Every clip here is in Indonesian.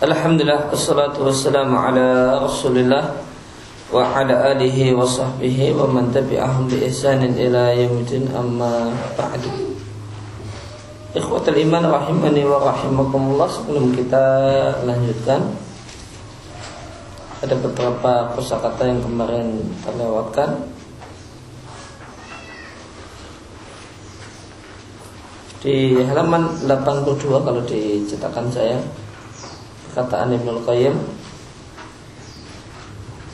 Alhamdulillah Assalatu wassalamu ala rasulillah Wa ala alihi wa sahbihi Wa man tabi'ahum bi ihsanin ila yamudin amma ba'du. Ikhwatul iman rahimani wa rahimakumullah Sebelum kita lanjutkan Ada beberapa kata yang kemarin terlewatkan. Di halaman 82 kalau dicetakan saya perkataan Ibnu Qayyim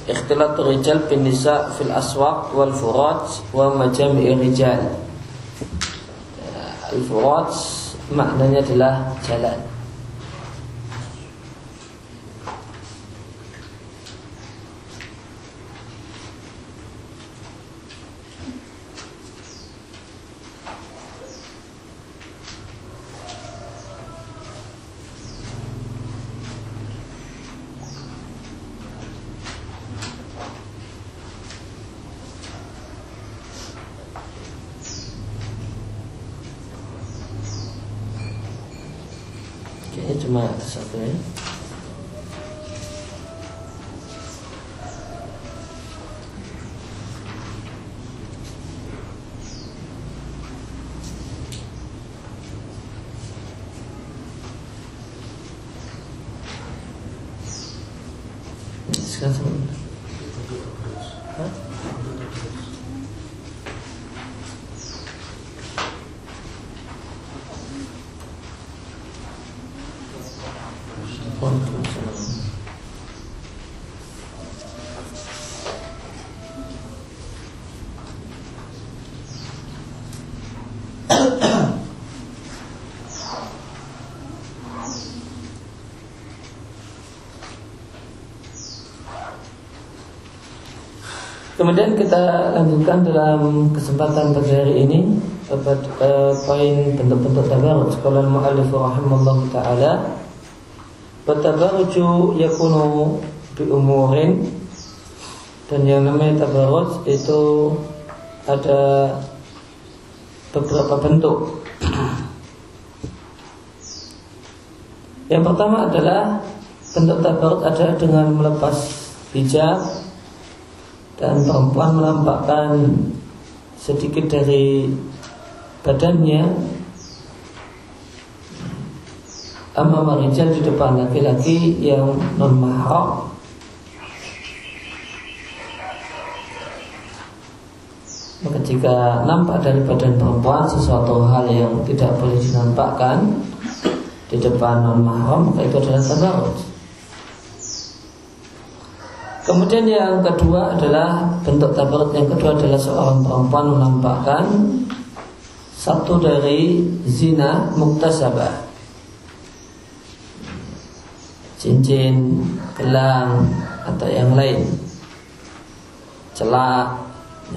Ikhtilatul rijal bin nisa fil aswaq wal furat wa majami'ir rijal. Al furat maknanya adalah jalan cuma satu ya. Sekarang Kemudian kita lanjutkan dalam kesempatan pada hari ini pada uh, poin bentuk-bentuk tabarut sekolah mu'alif rahimahullah taala. Tabaruju yakunu bi umurin dan yang namanya tabarut itu ada beberapa bentuk. Yang pertama adalah bentuk tabarut ada dengan melepas hijab dan perempuan menampakkan sedikit dari badannya amma rijal di depan laki-laki yang non mahram maka jika nampak dari badan perempuan sesuatu hal yang tidak boleh dinampakkan di depan non mahram maka itu adalah tabarut Kemudian yang kedua adalah bentuk tabarat yang kedua adalah seorang perempuan menampakkan satu dari zina muktasabah cincin, gelang atau yang lain. Celak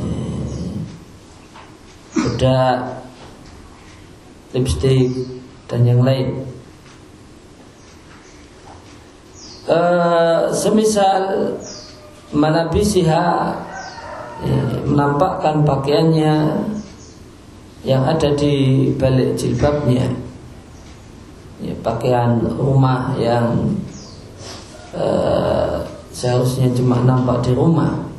eh, bedak lipstick dan yang lain. Uh, semisal manabisiha ya, menampakkan pakaiannya yang ada di balik jilbabnya. Ya, pakaian rumah yang uh, seharusnya cuma nampak di rumah.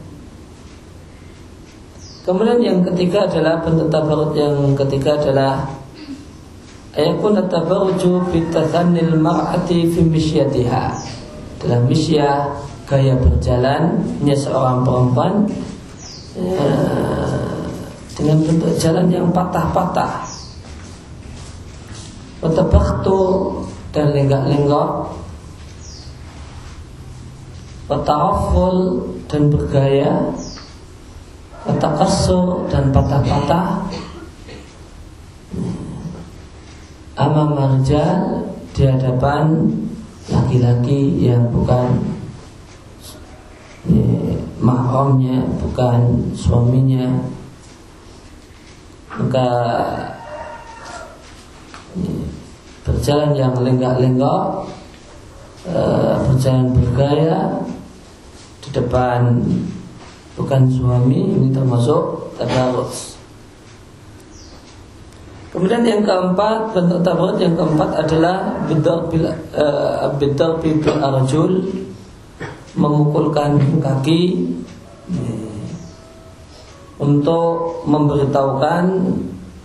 Kemudian yang ketiga adalah bentuk tabarut yang ketiga adalah ayakun tabaruju bitathanil mar'ati fi misyatiha. Dalam misyah gaya berjalannya seorang perempuan ya, dengan bentuk jalan yang patah-patah. Watabaktu dan lenggak-lenggok Watahaful dan bergaya Watakasur dan patah-patah Amam marjal di hadapan laki-laki yang bukan mahramnya bukan suaminya. Maka berjalan yang lenggak-lenggok eh, berjalan bergaya depan. Bukan suami ini termasuk tadarus Kemudian yang keempat bentuk tabarat yang keempat adalah bidar bil uh, bidar arjul. Memukulkan kaki. Eh, untuk memberitahukan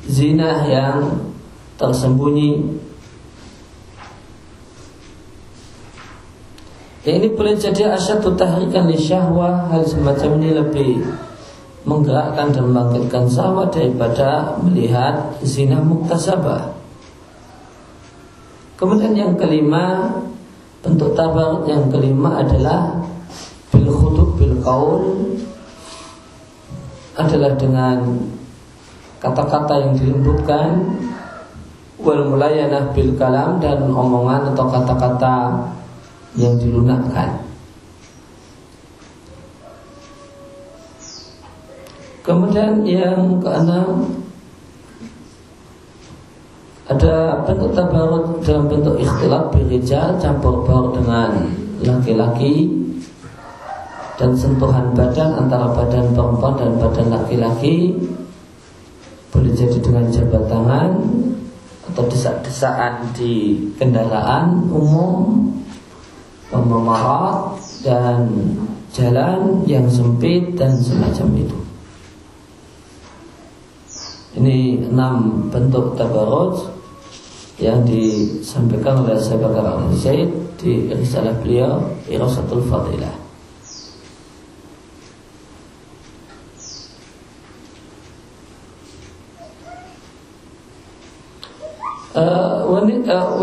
zina yang tersembunyi. Ya ini boleh jadi asyadu tahrikan li syahwah Hal semacam ini lebih menggerakkan dan membangkitkan syahwat daripada melihat zina muktasabah. Kemudian yang kelima bentuk tabar yang kelima adalah bil khutub bil kaul adalah dengan kata-kata yang dilembutkan wal mulayanah bil kalam dan omongan atau kata-kata yang dilunakkan. Kemudian yang keenam ada bentuk tabarut dalam bentuk ikhtilaf birijal campur baur dengan laki-laki dan sentuhan badan antara badan perempuan dan badan laki-laki boleh jadi dengan jabat tangan atau desak-desaan di kendaraan umum pememarat dan jalan yang sempit dan semacam itu. Ini enam bentuk tabarut yang disampaikan oleh Syekh Bakar al Zaid di risalah beliau Irasatul Fadilah. Uh,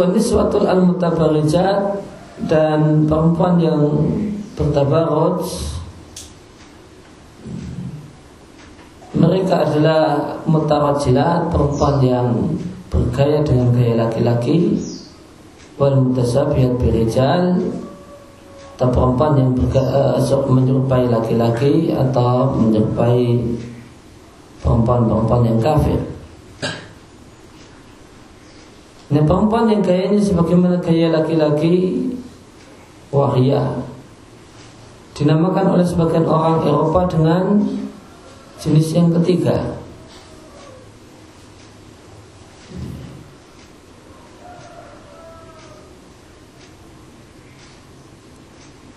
waniswatul uh, al-mutabarijat dan perempuan yang bertabarut mereka adalah mutawajilat perempuan yang bergaya dengan gaya laki-laki wal mutasabihat birijal atau perempuan yang bergaya, uh, menyerupai laki-laki atau menyerupai perempuan-perempuan yang kafir. Ini perempuan yang gayanya sebagaimana gaya laki-laki wahia. Dinamakan oleh sebagian orang Eropa dengan Jenis yang ketiga.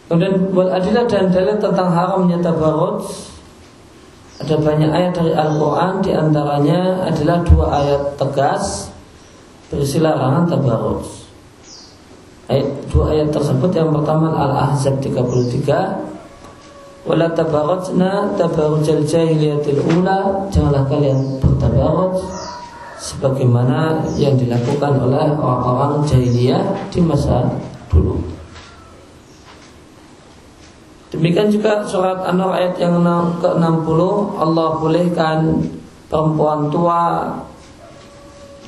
Kemudian buat adilah dan dalil tentang haramnya tabarut ada banyak ayat dari Al-Quran Di antaranya adalah dua ayat tegas Berisi larangan tabarut ayat, Dua ayat tersebut. Yang pertama Al-Ahzab 33 Wala tabarajna tabarujal jahiliyatil ula. Janganlah kalian bertabaraj Sebagaimana yang dilakukan oleh orang-orang jahiliyah di masa dulu. Demikian juga surat An-Nur ayat yang ke-60 Allah bolehkan perempuan tua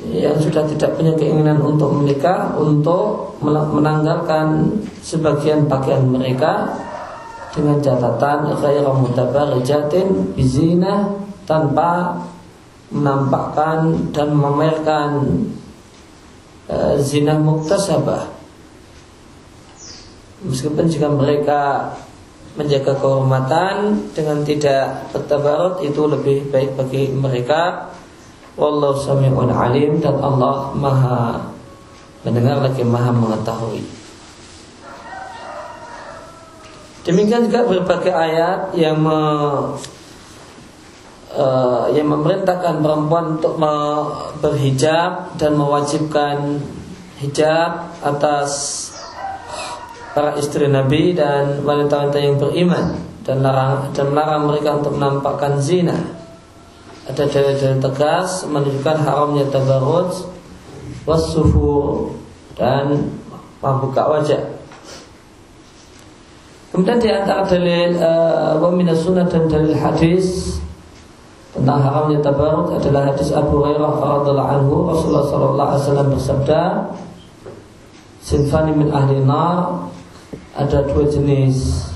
yang sudah tidak punya keinginan untuk menikah untuk menanggalkan sebagian pakaian mereka dengan catatan ghairu mutabarijatin bizina tanpa menampakkan dan memamerkan uh, zina muktasabah. Meskipun jika mereka menjaga kehormatan dengan tidak bertabarut itu lebih baik bagi mereka wallahu sami'un alim dan Allah maha mendengar lagi maha mengetahui Demikian juga berbagai ayat yang me, uh, yang memerintahkan perempuan untuk berhijab dan mewajibkan hijab atas para istri Nabi dan wanita-wanita yang beriman dan larang dan melarang mereka untuk menampakkan zina. Ada dalil-dalil tegas menunjukkan haramnya tabarruj wasufur dan membuka wajah. Kemudian di antara dalil uh, wa sunnah dan dalil hadis tentang haramnya tabarut adalah hadis Abu Hurairah radhiallahu anhu Rasulullah sallallahu alaihi wasallam bersabda Sinfani min ahli nar ada dua jenis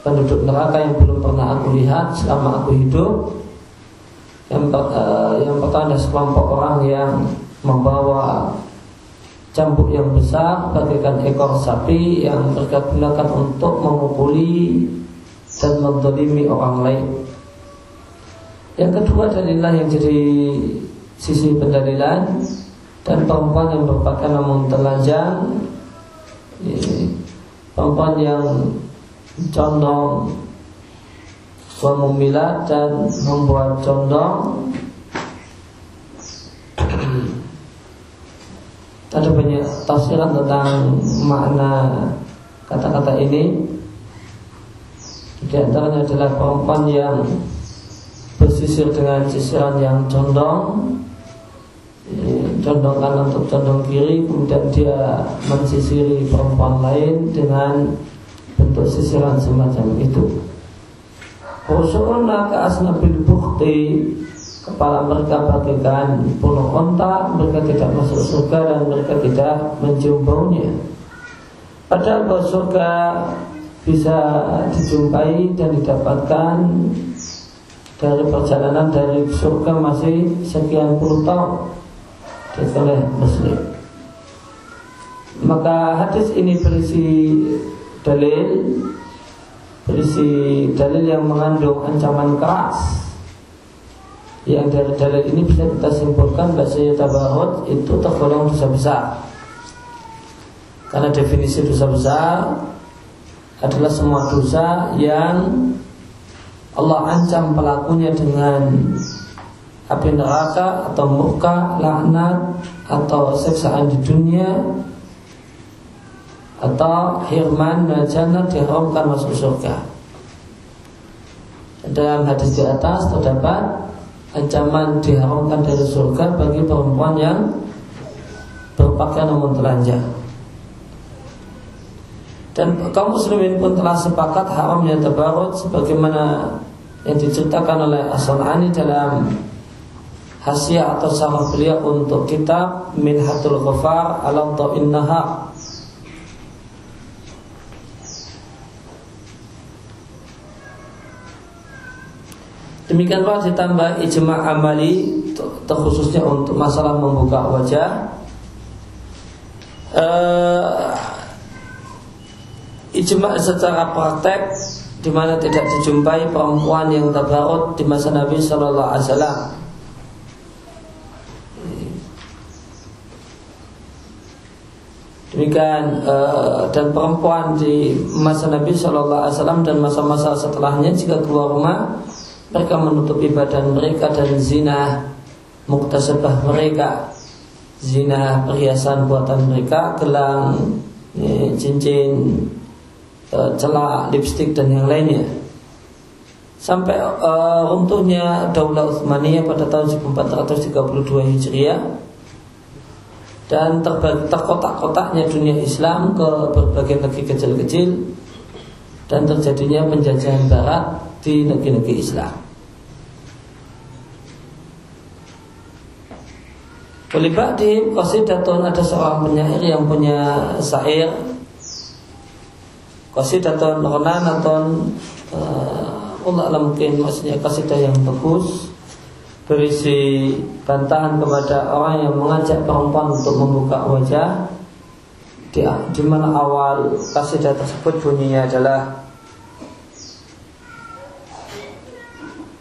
penduduk neraka yang belum pernah aku lihat selama aku hidup. Yang, uh, yang pertama ada sekelompok orang yang membawa cambuk yang besar bagaikan ekor sapi yang mereka untuk memukuli dan mendolimi orang lain. Yang kedua dalillah yang jadi sisi pendalilan dan perempuan yang berpakaian namun telanjang perempuan yang condong memilat dan membuat condong. Ada banyak tafsiran tentang makna kata-kata ini. Di antaranya adalah perempuan yang bersisir dengan sisiran yang condong. Condong kanan untuk condong kiri kemudian dia mensisiri perempuan lain dengan bentuk sisiran semacam itu Rasulullah ke asnabil bukti Kepala mereka bagaikan pulau onta Mereka tidak masuk surga dan mereka tidak mencium baunya Padahal bahwa surga bisa dijumpai dan didapatkan dari perjalanan dari surga masih sekian puluh tahun oleh Muslim. Maka hadis ini berisi dalil berisi dalil yang mengandung ancaman keras yang dari dalil ini bisa kita simpulkan bahasanya tabarut itu tergolong dosa besar. Karena definisi dosa besar adalah semua dosa yang Allah ancam pelakunya dengan api neraka atau murka, laknat atau seksaan di dunia atau hirman dan jannah diharamkan masuk surga. Dalam hadis di atas terdapat ancaman diharamkan dari surga bagi perempuan yang berpakaian namun telanjang. Dan kaum muslimin pun telah sepakat haramnya tabarut sebagaimana yang diceritakan oleh As-Sanani dalam hasiah atau sarah beliau untuk kitab Minhatul Ghafar ala Ta'in Nahar Demikianlah ditambah ijma' amali terkhususnya untuk masalah membuka wajah. Uh, ijma' secara praktek di mana tidak dijumpai perempuan yang tabarut di masa Nabi Shallallahu Alaihi Wasallam. Demikian uh, dan perempuan di masa Nabi Shallallahu Alaihi Wasallam dan masa-masa setelahnya jika keluar rumah mereka menutupi badan mereka dan zina muktasabah mereka. Zina perhiasan buatan mereka gelang ya, cincin e, celak lipstik dan yang lainnya. Sampai e, runtuhnya Daulah Utsmaniyah pada tahun 1432 Hijriah dan terkotak-kotaknya dunia Islam ke berbagai negeri kecil-kecil dan terjadinya penjajahan Barat di negeri-negeri Islam. Walibadi Qasidatun ada seorang penyair yang punya syair. Qasidatun Ronanatun uh, Allah alam mungkin maksudnya qasidah yang bagus. Berisi bantahan kepada orang yang mengajak perempuan untuk membuka wajah. Di, di mana awal kasidah tersebut bunyinya adalah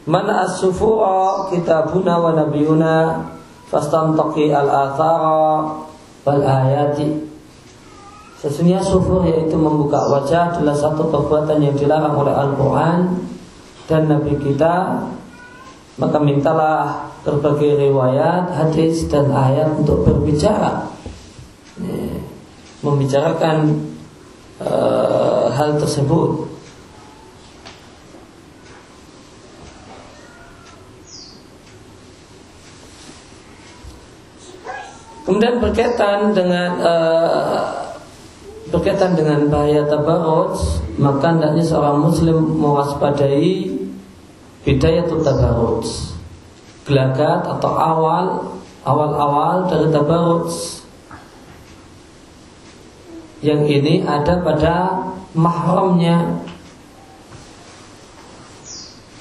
Mana as-sufura kitabuna wa nabiyuna fastamtaqi al-athara wal ayati. Sesungguhnya sufur yaitu membuka wajah adalah satu perbuatan yang dilarang oleh Al-Quran dan Nabi kita. Maka mintalah berbagai riwayat, hadis dan ayat untuk berbicara. Membicarakan uh, hal tersebut Kemudian berkaitan dengan uh, berkaitan dengan bahaya tabarut, maka hendaknya seorang muslim mewaspadai bidayah tabarut. Gelagat atau awal awal-awal dari tabarut yang ini ada pada mahramnya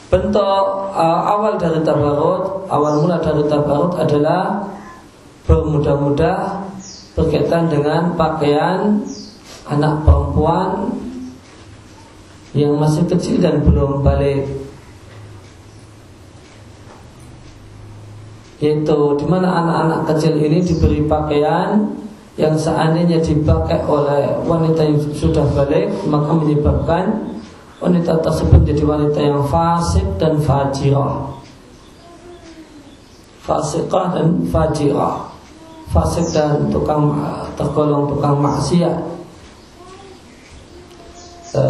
bentuk uh, awal dari tabarut awal mula dari tabarut adalah bermudah-mudah berkaitan dengan pakaian anak perempuan yang masih kecil dan belum balik. yaitu di mana anak-anak kecil ini diberi pakaian yang seandainya dipakai oleh wanita yang sudah balik maka menyebabkan wanita tersebut jadi wanita yang fasik dan fajirah fasikah dan fajirah fasik dan tukang tergolong tukang maksiat. E,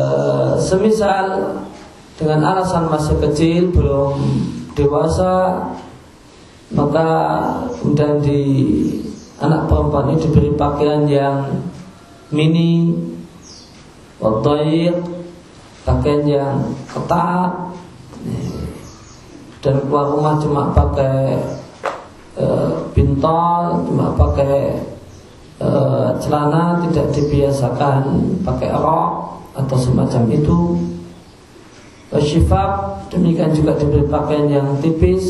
semisal dengan alasan masih kecil belum dewasa maka kemudian di anak perempuan ini diberi pakaian yang mini Wadaik Pakaian yang ketat Dan keluar rumah cuma pakai Bintol Cuma pakai e, Celana Tidak dibiasakan pakai rok Atau semacam itu Syifab Demikian juga diberi pakaian yang tipis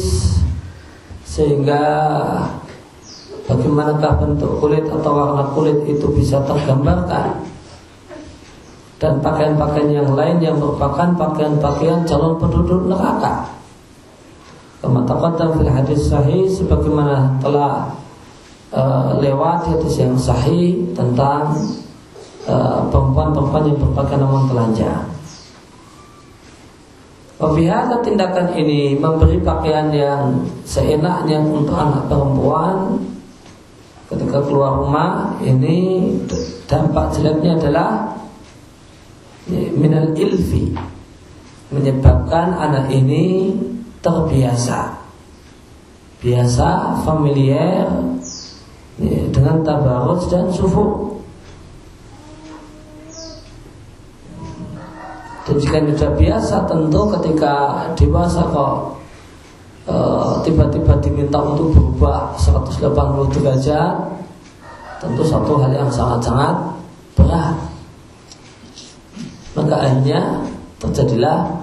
Sehingga bagaimanakah bentuk kulit atau warna kulit itu bisa tergambarkan dan pakaian-pakaian yang lain yang merupakan pakaian-pakaian calon penduduk neraka. Kama taqaddam fil hadis sahih sebagaimana telah uh, lewat hadis yang sahih tentang uh, perempuan-perempuan yang berpakaian namun telanjang. Wabihada tindakan ini memberi pakaian yang seenaknya untuk anak perempuan ketika keluar rumah ini dampak jeleknya adalah minal ilfi menyebabkan anak ini terbiasa. Biasa familiar ya, dengan tabarut dan sufu dan jika tidak biasa tentu ketika dewasa kok Eh, tiba-tiba diminta untuk berubah 180 derajat tentu satu hal yang sangat-sangat berat. Maka akhirnya terjadilah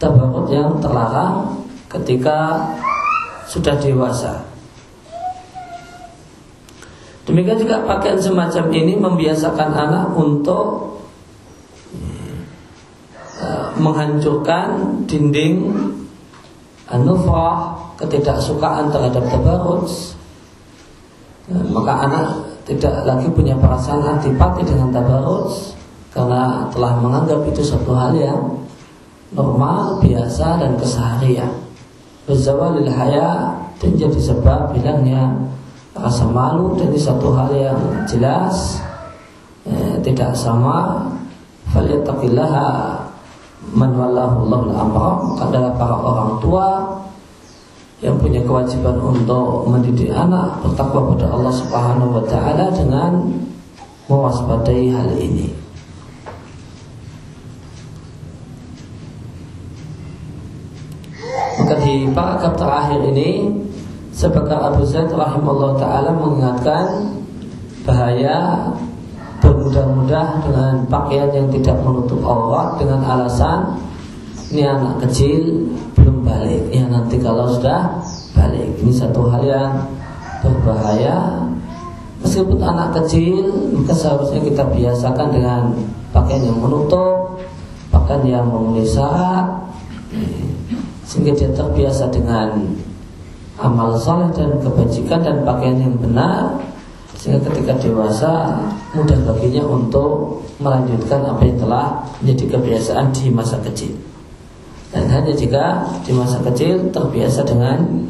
tabarut yang terlarang ketika sudah dewasa. Demikian juga pakaian semacam ini membiasakan anak untuk eh, menghancurkan dinding an-nufrah ketidaksukaan terhadap tabarruj. Maka anak tidak lagi punya perasaan antipati dengan tabarruj karena telah menganggap itu satu hal yang normal, biasa dan keseharian. Berzawalil haya dan jadi sebab hilangnya rasa malu dan satu hal yang jelas eh, tidak sama falyattaqillaha man wallahu Allahul adalah para orang tua yang punya kewajiban untuk mendidik anak bertakwa pada Allah Subhanahu wa taala dengan mewaspadai hal ini. Maka di paragraf terakhir ini sebagai Abu Zaid rahimahullah taala mengingatkan bahaya bermudah-mudah dengan pakaian yang tidak menutup aurat dengan alasan ini anak kecil belum balik. Ya nanti kalau sudah balik. Ini satu hal yang berbahaya. Meskipun anak kecil maka seharusnya kita biasakan dengan pakaian yang menutup pakaian yang memenuhi syarat sehingga dia terbiasa dengan amal soleh dan kebajikan dan pakaian yang benar sehingga ketika dewasa mudah baginya untuk melanjutkan apa yang telah menjadi kebiasaan di masa kecil. Dan hanya jika di masa kecil terbiasa dengan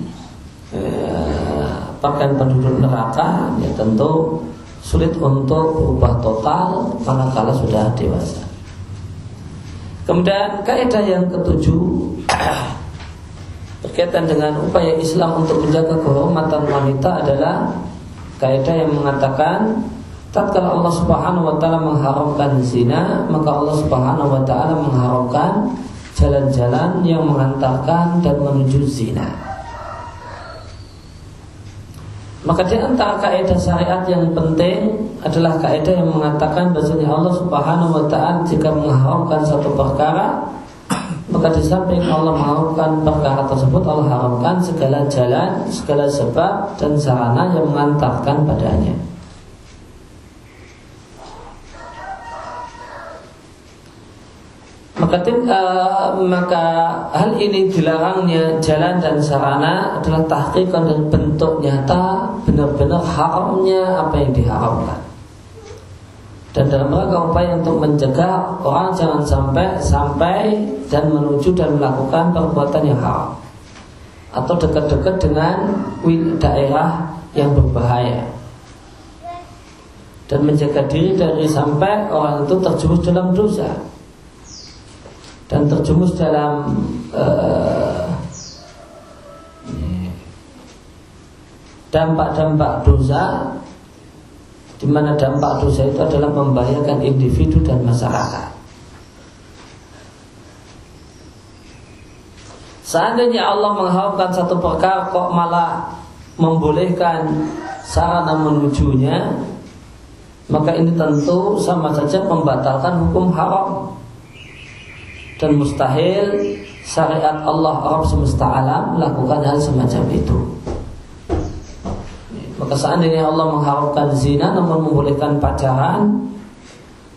eh, pakaian penduduk neraka, ya tentu sulit untuk berubah total manakala sudah dewasa. Kemudian kaidah yang ketujuh berkaitan dengan upaya Islam untuk menjaga kehormatan wanita adalah kaidah yang mengatakan tatkala Allah Subhanahu wa taala mengharamkan zina, maka Allah Subhanahu wa taala mengharamkan jalan-jalan yang mengantarkan dan menuju zina. Maka di antara kaidah syariat yang penting adalah kaidah yang mengatakan bahwasanya Allah Subhanahu wa taala jika mengharamkan satu perkara maka di samping Allah mengharamkan perkara tersebut Allah haramkan segala jalan, segala sebab dan sarana yang mengantarkan padanya. Maka uh, maka hal ini dilarangnya jalan dan sarana adalah tahqiqan dan bentuk nyata benar-benar haramnya apa yang diharamkan. Dan dalam rangka upaya untuk mencegah orang jangan sampai sampai dan menuju dan melakukan perbuatan yang haram. Atau dekat-dekat dengan daerah yang berbahaya. Dan menjaga diri dari sampai orang itu terjerumus dalam dosa. Dan terjumus dalam eh, dampak-dampak uh, dosa di mana dampak dosa itu adalah membahayakan individu dan masyarakat. Seandainya Allah mengharapkan satu perkara kok malah membolehkan sarana menujunya, maka ini tentu sama saja membatalkan hukum haram dan mustahil syariat Allah Rabb semesta alam melakukan hal semacam itu. Maka seandainya Allah mengharapkan zina namun membolehkan pacaran,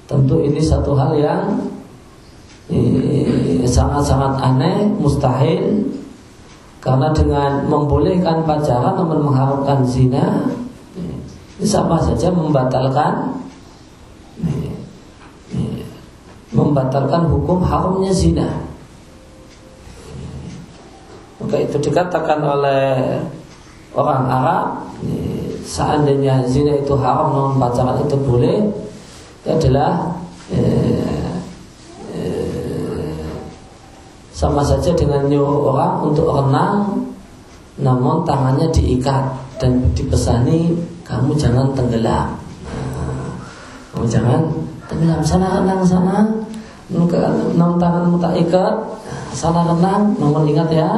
tentu ini satu hal yang eh, sangat-sangat aneh, mustahil karena dengan membolehkan pacaran namun mengharapkan zina, ini sama saja membatalkan membatalkan hukum haramnya zina. Maka itu dikatakan oleh orang Arab seandainya zina itu haram namun pacaran itu boleh itu adalah eh, eh, sama saja dengan nyuruh orang untuk renang namun tangannya diikat dan dipesani kamu jangan tenggelam. Nah, kamu jangan tenggelam sana renang sana. Enam tangan tak ikat salah renang namun ingat ya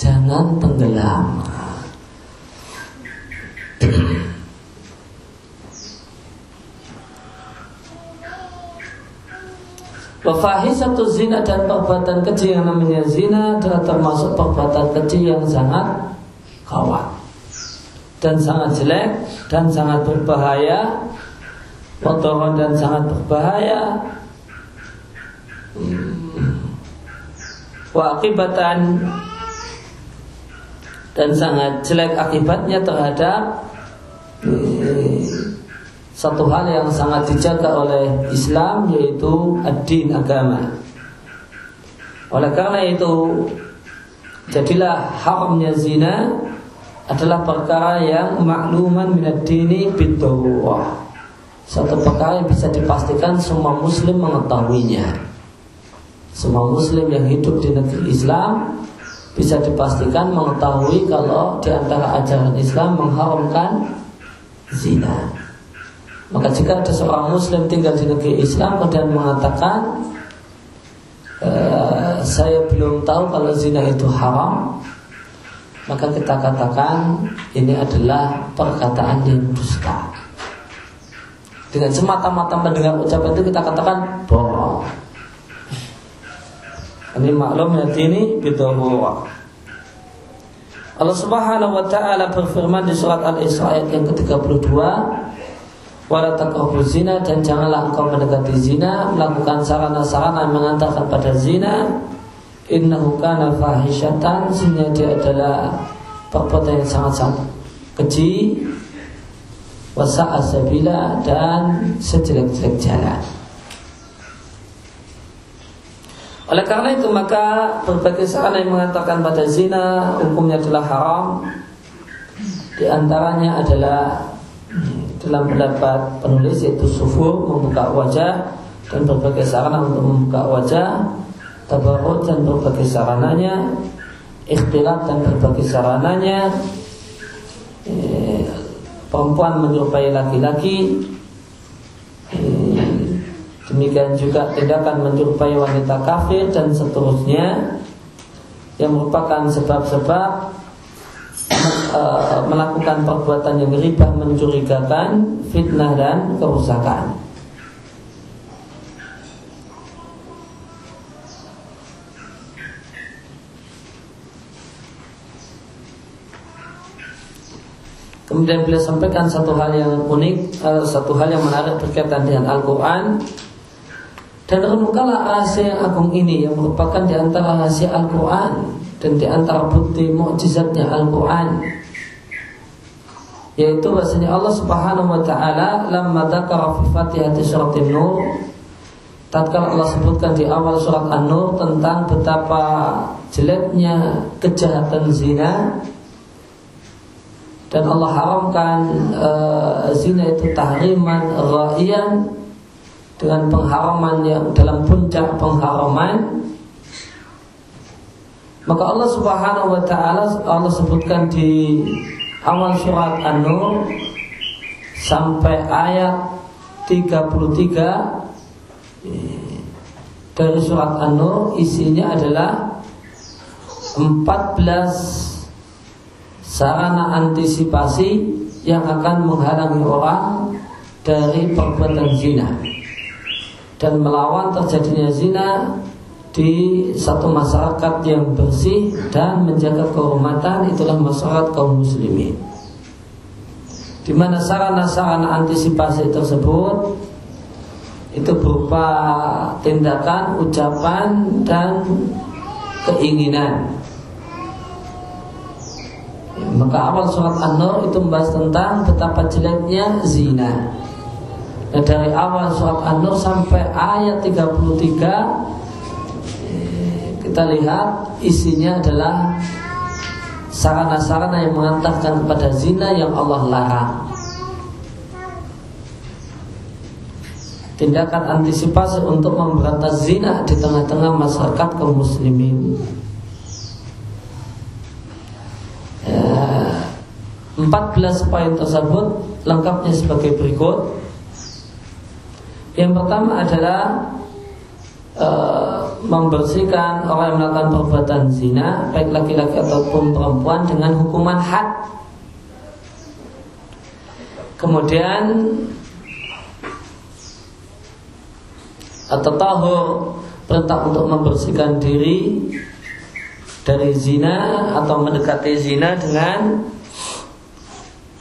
jangan tenggelam satu zina dan perbuatan kecil yang namanya zina adalah termasuk perbuatan kecil yang sangat kawat dan sangat jelek dan sangat berbahaya kotoran dan sangat berbahaya. Wa akibatan dan sangat jelek akibatnya terhadap eh, satu hal yang sangat dijaga oleh Islam yaitu ad-din agama. Oleh karena itu jadilah haramnya zina adalah perkara yang makluman minad dini bidawah. Satu perkara yang bisa dipastikan semua muslim mengetahuinya. Semua muslim yang hidup di negeri Islam bisa dipastikan mengetahui kalau di antara ajaran Islam mengharamkan zina. Maka jika ada seorang muslim tinggal di negeri Islam kemudian mengatakan e, saya belum tahu kalau zina itu haram, maka kita katakan ini adalah perkataan yang dusta. Dengan semata-mata mendengar ucapan itu kita katakan bohong. Ini maklum ya ini bidawwa. Allah Subhanahu wa taala berfirman di surat Al-Isra yang ke-32, "Wala taqrabu zina dan janganlah engkau mendekati zina, melakukan sarana-sarana yang mengantarkan pada zina. Innahu kana fahisyatan, sehingga dia adalah perbuatan yang sangat-sangat keji, wasa'a sabila dan sejelek-jelek jalan." Oleh karena itu maka berbagai sarana yang mengatakan pada zina hukumnya adalah haram. Di antaranya adalah dalam pendapat penulis yaitu sufu membuka wajah dan berbagai sarana untuk membuka wajah, tabarut dan berbagai sarananya, ikhtilat dan berbagai sarananya, eh, perempuan menyerupai laki-laki, Demikian juga tindakan menyerupai wanita kafir dan seterusnya yang merupakan sebab-sebab e, melakukan perbuatan yang riba mencurigakan, fitnah dan kerusakan. Kemudian beliau sampaikan satu hal yang unik, e, satu hal yang menarik berkaitan dengan Al-Quran Dan renungkanlah rahasia yang agung ini yang merupakan di antara rahasia Al-Quran dan di antara bukti mukjizatnya Al-Quran yaitu bahasanya Allah Subhanahu wa taala lamma dzakara fi Fatihati surat An-Nur tatkala Allah sebutkan di awal surat An-Nur tentang betapa jeleknya kejahatan zina dan Allah haramkan uh, zina itu tahriman ra'iyan dengan pengharaman yang dalam puncak pengharaman. Maka Allah Subhanahu wa taala Allah sebutkan di awal surat An-Nur sampai ayat 33 dari surat An-Nur isinya adalah 14 sarana antisipasi yang akan menghalangi orang dari perbuatan zina. Dan melawan terjadinya zina di satu masyarakat yang bersih dan menjaga kehormatan itulah masyarakat kaum muslimin. Di mana sarana-sarana antisipasi tersebut itu berupa tindakan, ucapan dan keinginan. maka awal surat An-Nur itu membahas tentang betapa jeleknya zina. Dan dari awal surat An-Nur sampai ayat 33 kita lihat isinya adalah sarana-sarana yang mengantarkan kepada zina yang Allah larang. Tindakan antisipasi untuk memberantas zina di tengah-tengah masyarakat kaum muslimin. Ya, 14 poin tersebut lengkapnya sebagai berikut. Yang pertama adalah Eh, membersihkan orang yang melakukan perbuatan zina baik laki-laki ataupun perempuan dengan hukuman had. Kemudian atau tahu perintah untuk membersihkan diri dari zina atau mendekati zina dengan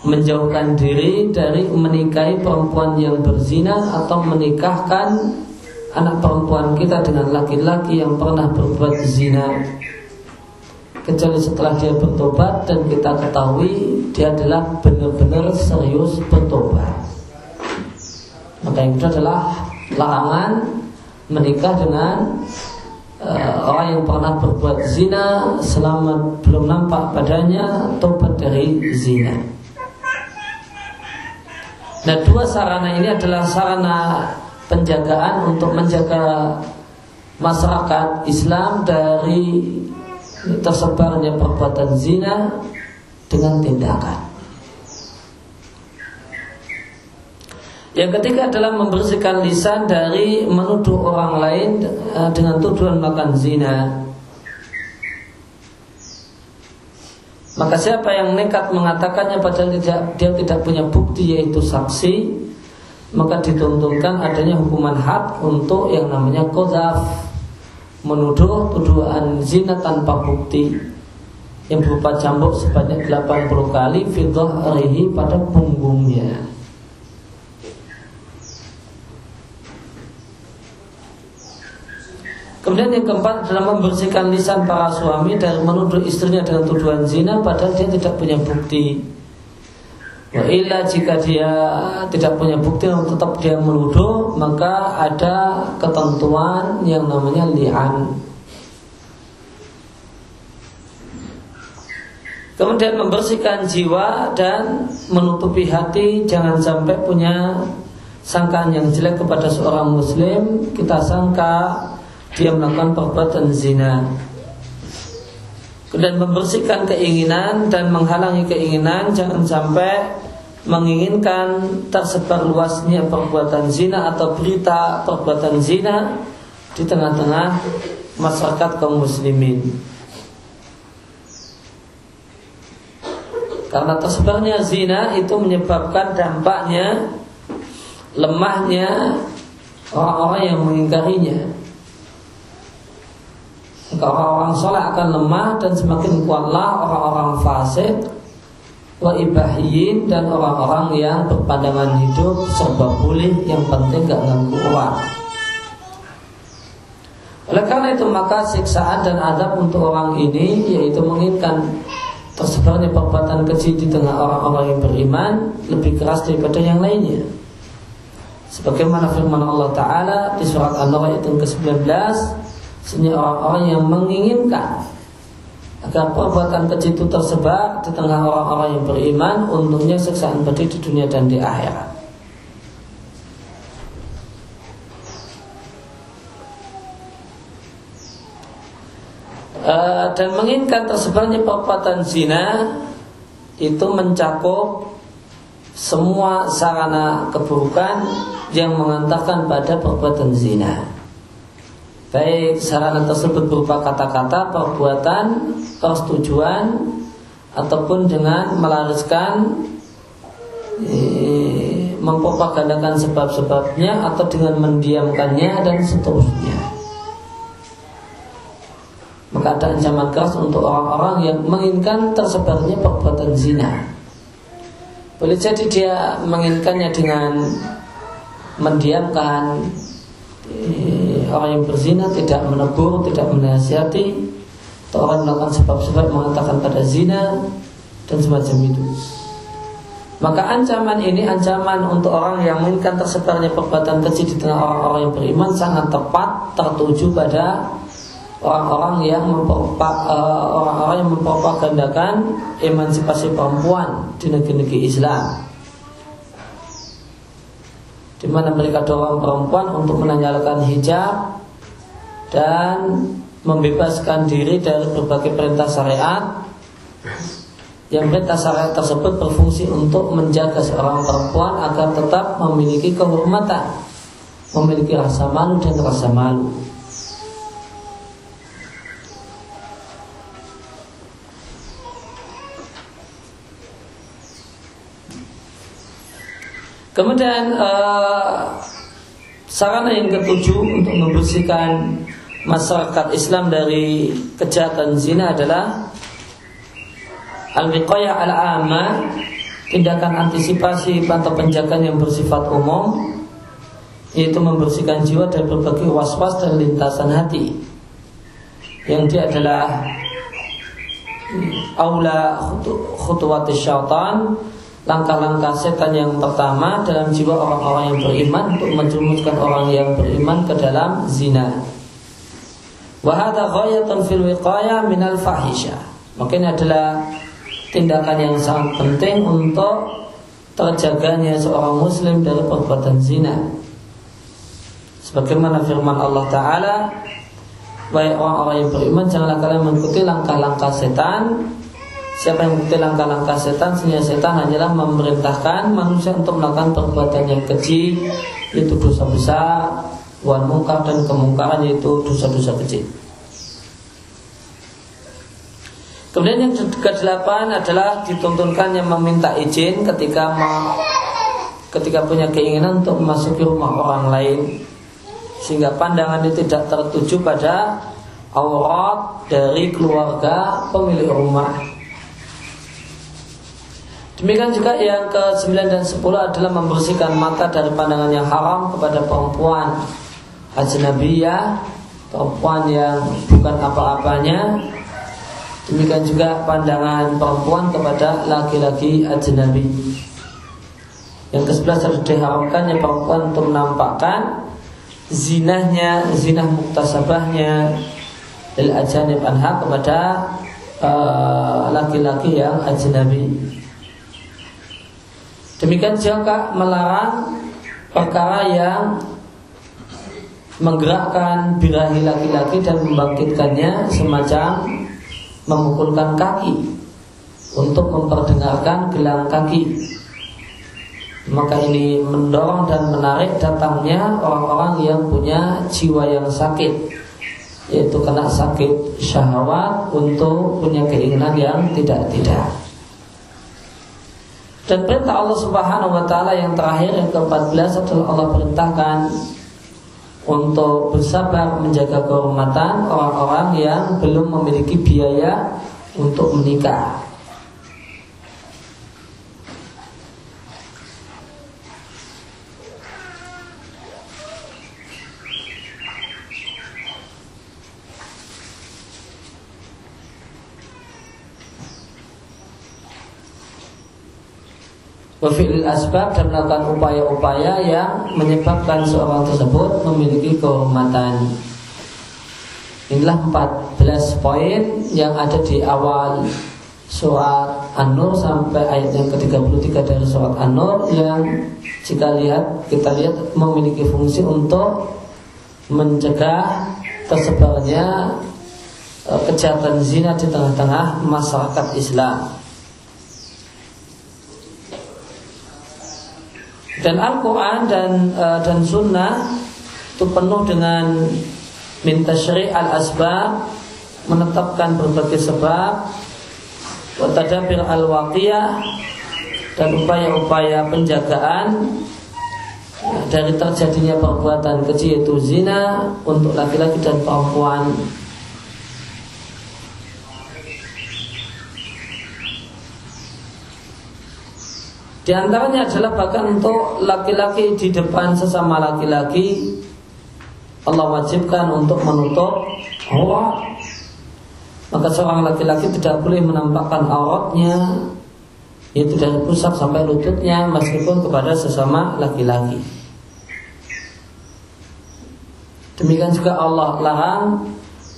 menjauhkan diri dari menikahi perempuan yang berzina atau menikahkan anak perempuan kita dengan laki-laki yang pernah berbuat zina kecuali setelah dia bertobat dan kita ketahui dia adalah benar-benar serius bertobat maka yang itu adalah larangan menikah dengan uh, orang yang pernah berbuat zina selama belum nampak padanya tobat dari zina. Nah dua sarana ini adalah sarana penjagaan untuk menjaga masyarakat Islam dari tersebarnya perbuatan zina dengan tindakan. Yang ketiga adalah membersihkan lisan dari menuduh orang lain eh, dengan tuduhan makan zina. Maka siapa yang nekat mengatakannya padahal dia tidak punya bukti yaitu saksi, maka dituntunkan adanya hukuman had untuk yang namanya kozaf menuduh tuduhan zina tanpa bukti yang berupa cambuk sebanyak 80 kali fidah rihi pada punggungnya. Kemudian yang keempat adalah membersihkan lisan para suami dari menuduh istrinya dengan tuduhan zina padahal dia tidak punya bukti. Wa illa jika dia tidak punya bukti yang tetap dia menuduh Maka ada ketentuan yang namanya li'an. Kemudian membersihkan jiwa dan menutupi hati Jangan sampai punya sangkaan yang jelek kepada seorang muslim. Kita sangka dia melakukan perbuatan zina dan membersihkan keinginan dan menghalangi keinginan jangan sampai menginginkan tersebar luasnya perbuatan zina atau berita perbuatan zina di tengah-tengah masyarakat kaum muslimin. Karena tersebarnya zina itu menyebabkan dampaknya lemahnya orang-orang yang mengingkarinya. Maka orang-orang soleh akan lemah dan semakin kuatlah orang-orang fasik wa ibahiyin dan orang-orang yang berpandangan hidup serba boleh yang penting gak nganggu uang. Oleh karena itu maka siksaan dan adab untuk orang ini yaitu menginginkan tersebarnya perbuatan keji di tengah orang-orang yang beriman lebih keras daripada yang lainnya. Sebagaimana firman Allah Ta'ala di surat An-Nur ayat ke-19 Sehingga orang-orang yang menginginkan Agar perbuatan keji itu tersebar di tengah orang-orang yang beriman Untungnya siksaan pedih di dunia dan di akhirat Eh, dan menginginkan tersebarnya perbuatan zina itu mencakup semua sarana keburukan yang mengantarkan pada perbuatan zina. Baik sarana tersebut berupa kata-kata, perbuatan, persetujuan ataupun dengan melariskan eh, mempropagandakan sebab-sebabnya atau dengan mendiamkannya dan seterusnya maka ada ancaman keras untuk orang-orang yang menginginkan tersebarnya perbuatan zina. Boleh jadi dia menginginkannya dengan mendiamkan eh, orang yang berzina, tidak menegur, tidak menasihati, atau orang melakukan sebab-sebab mengatakan pada zina dan semacam itu. Maka ancaman ini ancaman untuk orang yang menginginkan tersebarnya perbuatan kecil di tengah orang-orang yang beriman sangat tepat tertuju pada orang-orang yang eh, orang-orang yang mempropagandakan emansipasi perempuan di negeri-negeri Islam di mana mereka dorong perempuan untuk menanyalakan hijab dan membebaskan diri dari berbagai perintah syariat yang perintah syariat tersebut berfungsi untuk menjaga seorang perempuan agar tetap memiliki kehormatan, memiliki rasa malu dan rasa malu. Kemudian uh, sarana yang ketujuh untuk membersihkan masyarakat Islam dari kejahatan zina adalah al-wiqayah al-amma tindakan antisipasi atau penjagaan yang bersifat umum yaitu membersihkan jiwa dari berbagai was-was dan lintasan hati. Yang dia adalah aula khutuwat syaitan langkah-langkah setan yang pertama dalam jiwa orang-orang yang beriman untuk menjerumuskan orang yang beriman ke dalam zina. Fil minal fahisha. Mungkin adalah tindakan yang sangat penting untuk terjaganya seorang muslim dari perbuatan zina. Sebagaimana firman Allah Ta'ala Baik orang-orang yang beriman Janganlah kalian mengikuti langkah-langkah setan Siapa yang mengikuti langkah-langkah setan Sehingga setan hanyalah memerintahkan manusia untuk melakukan perbuatan yang kecil Yaitu dosa besar Wan mungkar dan kemungkaran yaitu dosa-dosa kecil Kemudian yang ke-8 adalah dituntunkan yang meminta izin ketika ketika punya keinginan untuk memasuki rumah orang lain sehingga pandangan itu tidak tertuju pada aurat dari keluarga pemilik rumah. Demikian juga yang ke-9 dan 10 adalah membersihkan mata dari pandangan yang haram kepada perempuan ajnabiyah, perempuan yang bukan apa-apanya. Demikian juga pandangan perempuan kepada laki-laki ajnabi. Yang ke-11 adalah diharamkannya perempuan untuk menampakkan zinahnya, zinah muktasabahnya lil ajanib anha kepada eh, laki-laki uh, yang ajnabi. Demikian juga melarang perkara yang menggerakkan birahi laki-laki dan membangkitkannya semacam memukulkan kaki untuk memperdengarkan gelang kaki. Maka ini mendorong dan menarik datangnya orang-orang yang punya jiwa yang sakit yaitu kena sakit syahwat untuk punya keinginan yang tidak-tidak. Dan perintah Allah Subhanahu wa taala yang terakhir yang ke-14 adalah Allah perintahkan untuk bersabar menjaga kehormatan orang-orang yang belum memiliki biaya untuk menikah. Wafilil asbab dan melakukan upaya-upaya yang menyebabkan seorang tersebut memiliki kehormatan. Inilah 14 poin yang ada di awal surat An-Nur sampai ayat yang ke-33 dari surat An-Nur yang jika lihat kita lihat memiliki fungsi untuk mencegah tersebarnya e, kejahatan zina di tengah-tengah masyarakat Islam. Dan Al-Quran dan uh, dan Sunnah itu penuh dengan minta syari al-asbab menetapkan berbagai sebab watadabir al-waqiyah dan upaya-upaya penjagaan dari terjadinya perbuatan kecil itu zina untuk laki-laki dan perempuan Di antaranya adalah bahkan untuk laki-laki di depan sesama laki-laki Allah wajibkan untuk menutup aurat. Maka seorang laki-laki tidak boleh menampakkan auratnya yaitu dari pusat sampai lututnya meskipun kepada sesama laki-laki. Demikian juga Allah larang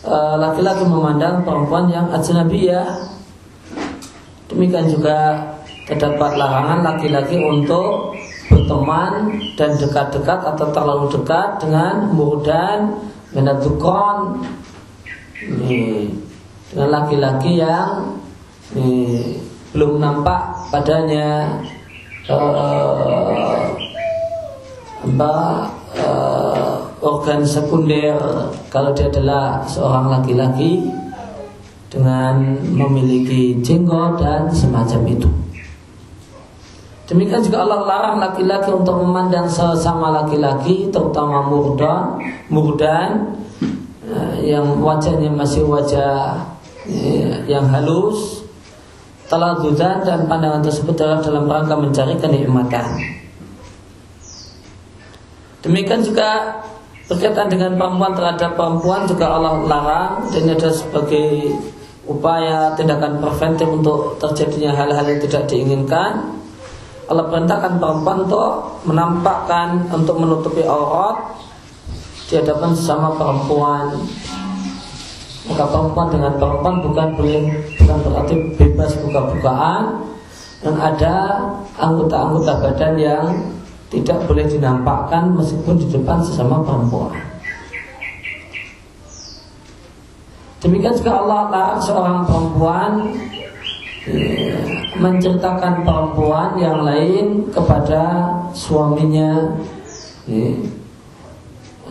eh, laki-laki memandang perempuan yang ajnabiyah. Demikian juga terdapat larangan laki-laki untuk berteman dan dekat-dekat atau terlalu dekat dengan murdan menadukon dengan laki-laki yang ini, belum nampak padanya. Uh, apa uh, organ sekunder. Kalau dia adalah seorang laki-laki dengan memiliki jenggot dan semacam itu. Demikian juga Allah larang laki-laki untuk memandang sesama laki-laki, terutama murdan, murdan eh, yang wajahnya masih wajah eh, yang halus, taladudan dan pandangan tersebut adalah dalam rangka mencari kenikmatan. Demikian juga berkaitan dengan perempuan terhadap perempuan juga Allah larang dan ini adalah sebagai upaya tindakan preventif untuk terjadinya hal-hal yang tidak diinginkan Allah perintahkan perempuan untuk menampakkan untuk menutupi aurat di hadapan sesama perempuan. Maka perempuan dengan perempuan bukan boleh bukan berarti bebas buka-bukaan dan ada anggota-anggota badan yang tidak boleh dinampakkan meskipun di depan sesama perempuan. Demikian juga Allah seorang perempuan menceritakan perempuan yang lain kepada suaminya ya,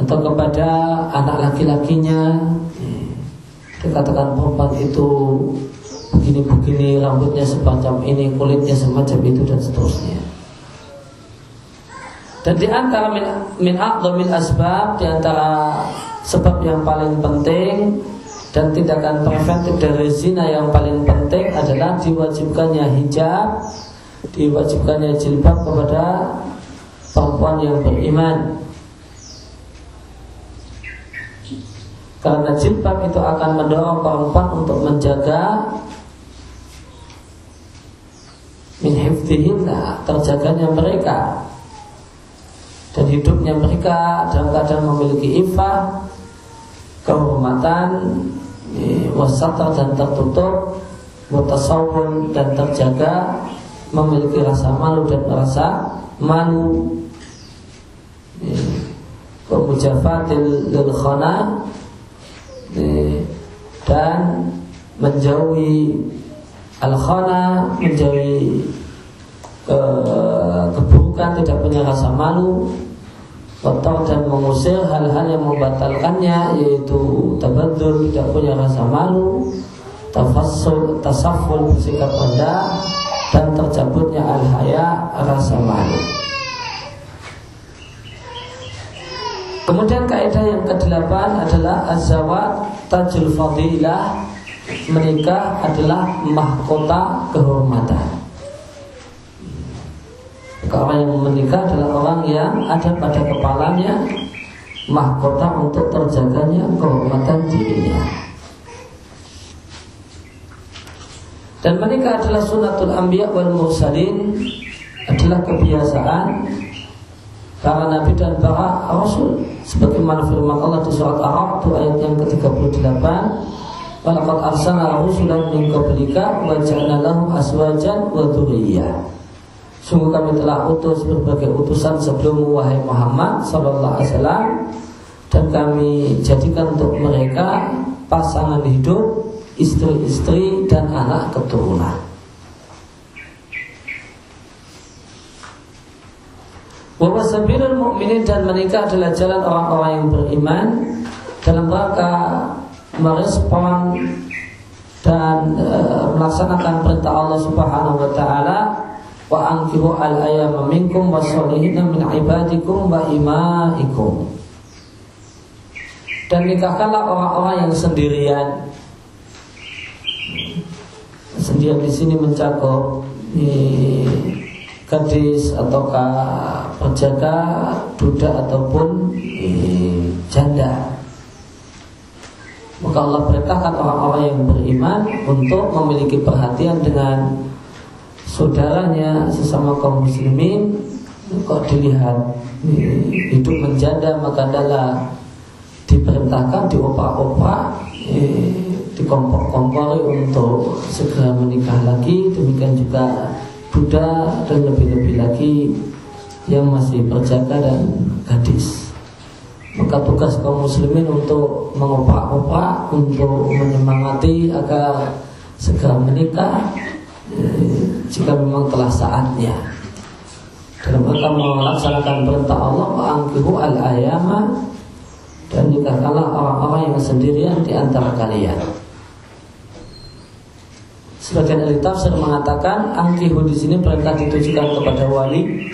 atau kepada anak laki-lakinya. Ya, dikatakan perempuan itu begini-begini rambutnya semacam ini kulitnya semacam itu dan seterusnya. Dan di antara min, min asbab di antara sebab yang paling penting dan tindakan preventif dari zina yang paling penting adalah diwajibkannya hijab, diwajibkannya jilbab kepada perempuan yang beriman. Karena jilbab itu akan mendorong perempuan untuk menjaga min terjaganya mereka dan hidupnya mereka dalam keadaan memiliki ifah kehormatan wasata dan tertutup mutasawun dan terjaga memiliki rasa malu dan rasa malu. Kemujafatil lil khana dan menjauhi al khana menjauhi keburukan tidak punya rasa malu kotor dan mengusir hal-hal yang membatalkannya yaitu tabadzul tidak punya rasa malu tafassul tasaful bersikap rendah dan tercabutnya al-haya rasa malu. Kemudian kaidah yang kedelapan adalah azawat tajul fadilah menikah adalah mahkota kehormatan orang yang menikah adalah orang yang ada pada kepalanya mahkota untuk terjaganya kehormatan dirinya. Dan menikah adalah sunatul anbiya wal mursalin adalah kebiasaan para nabi dan para rasul sebagaimana firman Allah di surat Ar-Ra'd ayat yang ke-38 Walaqad arsalna rusulan min qablika wa ja'alna lahum aswajan wa dzurriyyah Sungguh kami telah utus berbagai utusan sebelummu wahai Muhammad sallallahu alaihi wasallam dan kami jadikan untuk mereka pasangan hidup, istri-istri dan anak keturunan. Bahwa sabilul mukminin dan menikah adalah jalan orang-orang yang beriman dalam rangka merespon dan e, melaksanakan perintah Allah Subhanahu wa taala wa ankihu al ayama minkum wasolihina min ibadikum wa imaikum. Dan nikahkanlah orang-orang yang sendirian. Sendirian di sini mencakup di gadis ataukah penjaga budak ataupun eh, janda. Maka Allah perintahkan orang-orang yang beriman untuk memiliki perhatian dengan saudaranya sesama kaum muslimin kok dilihat hidup menjanda maka adalah diperintahkan diopak-opak eh, dikompor-kompori untuk segera menikah lagi. Demikian juga Buddha dan lebih-lebih lagi yang masih berjaga dan gadis. Maka tugas kaum muslimin untuk mengopak-opak untuk menyemangati agar segera menikah jika memang telah saatnya dalam rangka melaksanakan perintah Allah angkihu al ayama dan nikahkanlah orang-orang yang sendirian di antara kalian. Sebagian ahli tafsir mengatakan angkihu di sini perintah ditujukan kepada wali.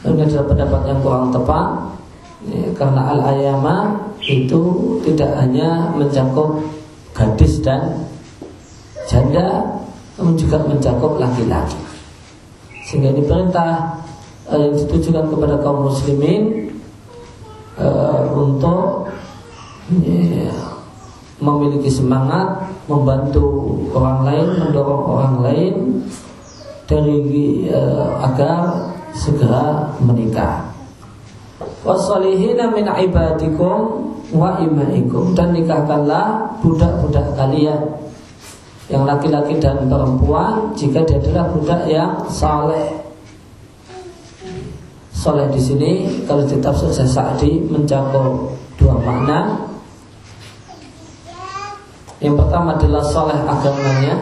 Ini adalah pendapat yang kurang tepat ya, karena al ayama itu tidak hanya mencakup gadis dan janda namun juga mencakup laki-laki. Sehingga ini perintah uh, yang ditujukan kepada kaum muslimin uh, untuk ya, memiliki semangat membantu orang lain, mendorong orang lain dari uh, agar segera menikah. Wasalihina min ibadikum wa imaikum dan nikahkanlah budak-budak kalian yang laki-laki dan perempuan jika dia adalah budak yang saleh. Saleh di sini kalau ditafsir Sa'di mencakup dua makna. Yang pertama adalah saleh agamanya,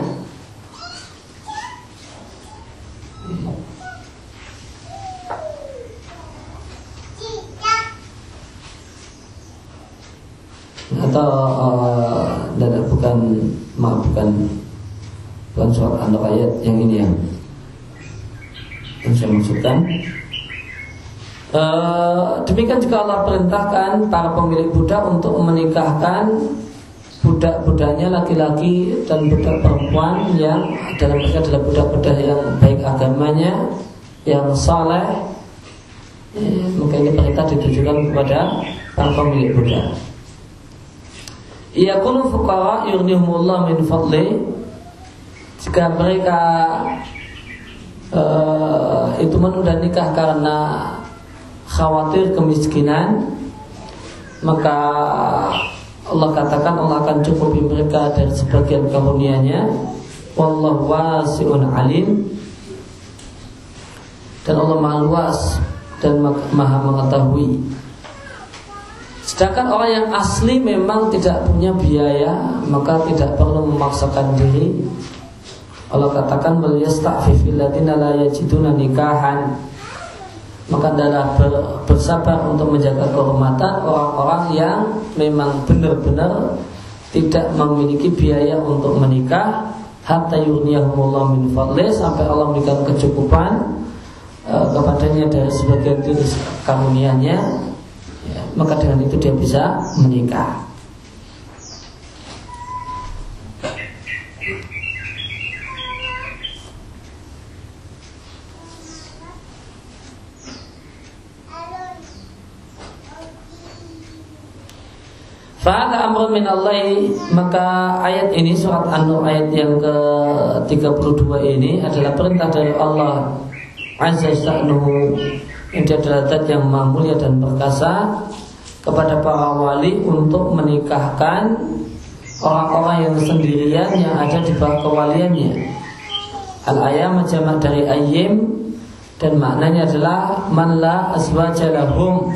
atau uh, dan bukan bukan bukan surat an ayat yang ini yang, yang saya maksudkan uh, demikian juga Allah perintahkan para pemilik budak untuk menikahkan budak-budaknya laki-laki dan budak perempuan yang dalam mereka adalah budak-budak yang baik agamanya yang saleh. Eh, maka ini perintah ditujukan kepada para pemilik budak Yakunu fuqara yughnihumullah min fadli. Jika mereka uh, itu menunda nikah karena khawatir kemiskinan maka Allah katakan Allah akan cukupi mereka dari sebagian karunia-Nya. Wallahu wasi'un alim. Dan Allah maha luas dan maha mengetahui Sedangkan orang yang asli memang tidak punya biaya Maka tidak perlu memaksakan diri. Allah katakan Waliyasta'fifil ladina la nikahan. Maka adalah bersabar untuk menjaga kehormatan Orang-orang yang memang benar-benar Tidak memiliki biaya untuk menikah. Hatta yurniyahumullah min fadli Sampai Allah memberikan kecukupan uh, Kepadanya dari sebagian karunia-Nya maka dengan itu dia bisa menikah. Fa'ala min Maka ayat ini surat An-Nur ayat yang ke-32 ini adalah perintah dari Allah azza dia adalah yang mulia dan perkasa kepada para wali untuk menikahkan orang-orang yang sendirian yang ada di bawah kewaliannya. Al-ayam jamak dari ayim dan maknanya adalah man la azwaja lahum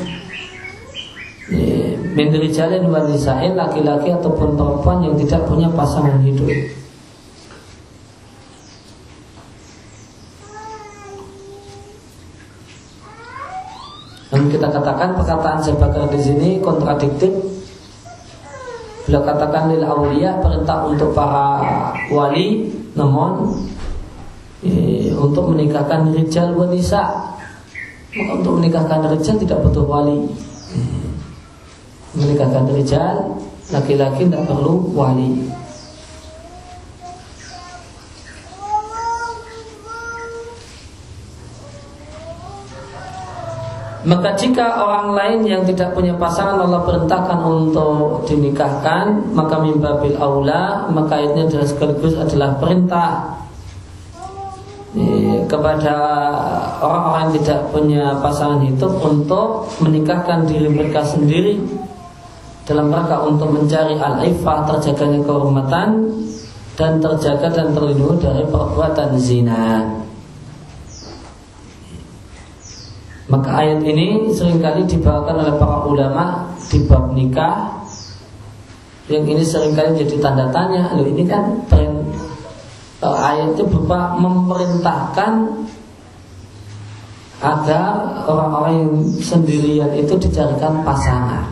min rijalin wa laki-laki ataupun perempuan yang tidak punya pasangan hidup. Dan kita katakan perkataan Syekh di sini kontradiktif. Beliau katakan lil aulia perintah untuk para wali, namun eh, untuk menikahkan rijal wanita. Maka untuk menikahkan rijal tidak butuh wali. Eh, menikahkan rijal laki-laki tidak perlu wali. Maka jika orang lain yang tidak punya pasangan Allah perintahkan untuk dinikahkan Maka mimbabil aula Maka ini adalah sekaligus adalah perintah kepada orang-orang yang tidak punya pasangan hidup untuk menikahkan diri mereka sendiri dalam rangka untuk mencari al-ifah terjaganya kehormatan dan terjaga dan terlindungi dari perbuatan zina. Maka ayat ini sering kali dibawakan oleh para ulama di bab nikah. Yang ini sering kali jadi tanda tanya loh ini kan uh, ayat itu berupa memerintahkan agar orang-orang yang sendirian itu dicarikan pasangan.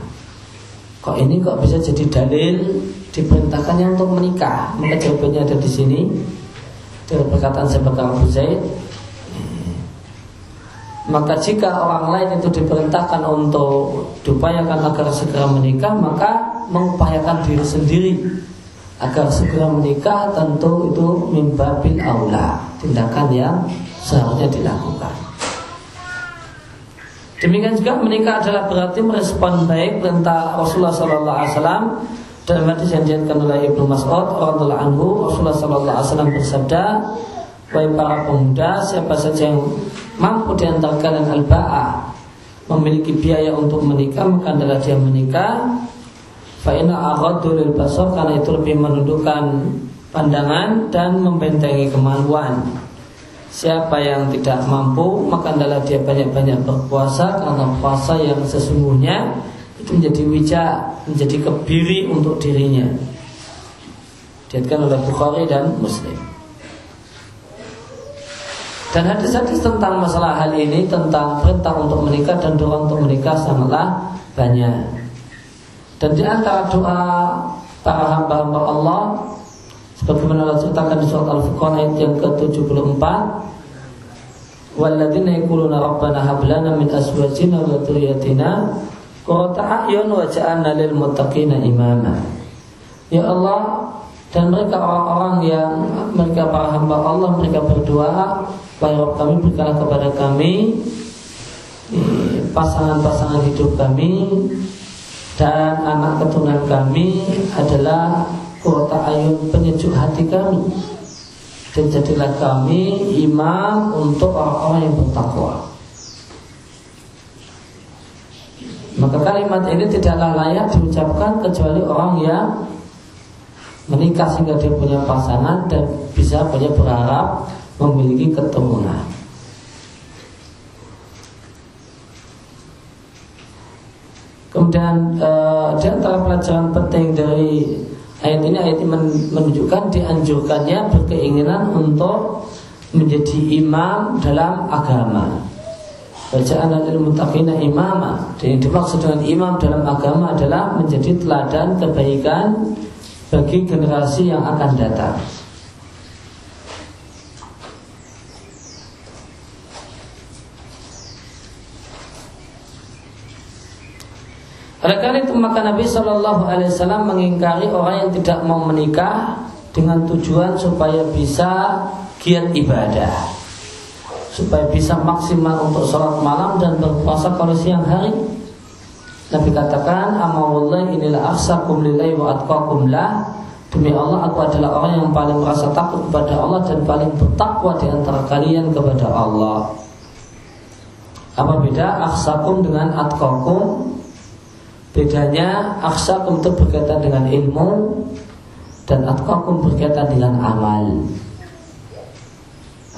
Kok ini kok bisa jadi dalil diperintahkannya untuk menikah? Maka jawabannya ada di sini. Dari perkataan sebagai Abu Zaid maka jika orang lain itu diperintahkan untuk diupayakan agar segera menikah, maka mengupayakan diri sendiri agar segera menikah tentu itu mimbabil aula tindakan yang seharusnya dilakukan. Demikian juga menikah adalah berarti merespon baik perintah Rasulullah Sallallahu Alaihi Wasallam dalam hadis yang diatkan oleh Ibnu Mas'ud Rasulullah Sallallahu bersabda Wahai para pemuda, siapa saja yang mampu di antara kalian al-ba'a memiliki biaya untuk menikah, maka adalah dia menikah. Fa'ina aghaddu lil basar karena itu lebih menundukkan pandangan dan membentengi kemaluan. Siapa yang tidak mampu, maka adalah dia banyak-banyak berpuasa karena puasa yang sesungguhnya itu menjadi wijak, menjadi kebiri untuk dirinya. Diatkan oleh Bukhari dan Muslim. Dan hadis-hadis tentang masalah hal ini tentang perintah untuk menikah dan doa untuk menikah sangatlah banyak. Dan di antara doa para hamba-hamba Allah sebagaimana Allah ceritakan di surat Al-Furqan ayat yang ke-74 Walladzina yaquluna rabbana hab lana min azwajina wa dhurriyyatina qurrata a'yun waj'alna lil muttaqina imama. Ya Allah, dan mereka orang-orang yang mereka para hamba Allah mereka berdoa Wahai kami berikanlah kepada kami pasangan-pasangan hidup kami dan anak keturunan kami adalah kota ayun penyejuk hati kami dan jadilah kami imam untuk orang-orang yang bertakwa. Maka kalimat ini tidaklah layak diucapkan kecuali orang yang menikah sehingga dia punya pasangan dan bisa punya berharap memiliki keturunan. Kemudian uh, di antara pelajaran penting dari ayat ini ayat ini menunjukkan dianjurkannya berkeinginan untuk menjadi imam dalam agama. Bacaan al mutakina imama Dan yang dimaksud dengan imam dalam agama adalah menjadi teladan kebaikan bagi generasi yang akan datang. Oleh karena itu maka Nabi Shallallahu Alaihi Wasallam mengingkari orang yang tidak mau menikah dengan tujuan supaya bisa giat ibadah, supaya bisa maksimal untuk sholat malam dan berpuasa kalau siang hari. Nabi katakan, Amawullah inilah aksakum lillahi wa atqakum lah. Demi Allah aku adalah orang yang paling merasa takut kepada Allah dan paling bertakwa di antara kalian kepada Allah. Apa beda aksakum dengan atkokum? Bedanya aksakum itu berkaitan dengan ilmu dan atkokum berkaitan dengan amal.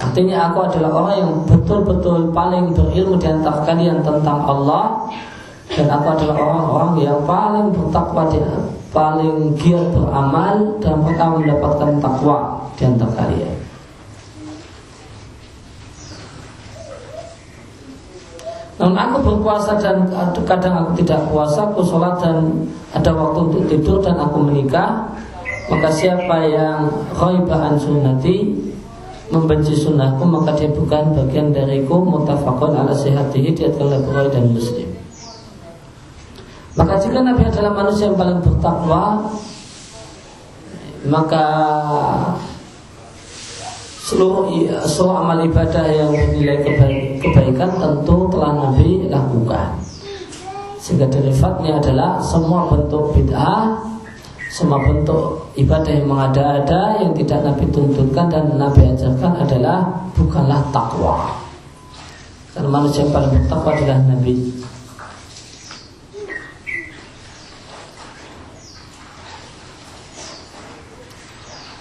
Artinya aku adalah orang yang betul-betul paling berilmu di antara kalian tentang Allah dan aku adalah orang-orang yang paling bertakwa dia, paling giat beramal dan pertama mendapatkan takwa di antara kalian. Namun aku berpuasa dan kadang aku tidak puasa, aku sholat dan ada waktu untuk tidur dan aku menikah. Maka siapa yang khaibah sunnati membenci sunnahku maka dia bukan bagian dariku mutafakun ala sehatihi dia telah Bukhari dan Muslim maka jika Nabi adalah manusia yang paling bertakwa maka seluruh seluruh amal ibadah yang bernilai kebaikan tentu telah Nabi lakukan sehingga derivatnya adalah semua bentuk bid'ah semua bentuk ibadah yang mengada-ada yang tidak Nabi tuntutkan dan Nabi ajarkan adalah bukanlah takwa. Karena manusia yang paling bertakwa adalah Nabi.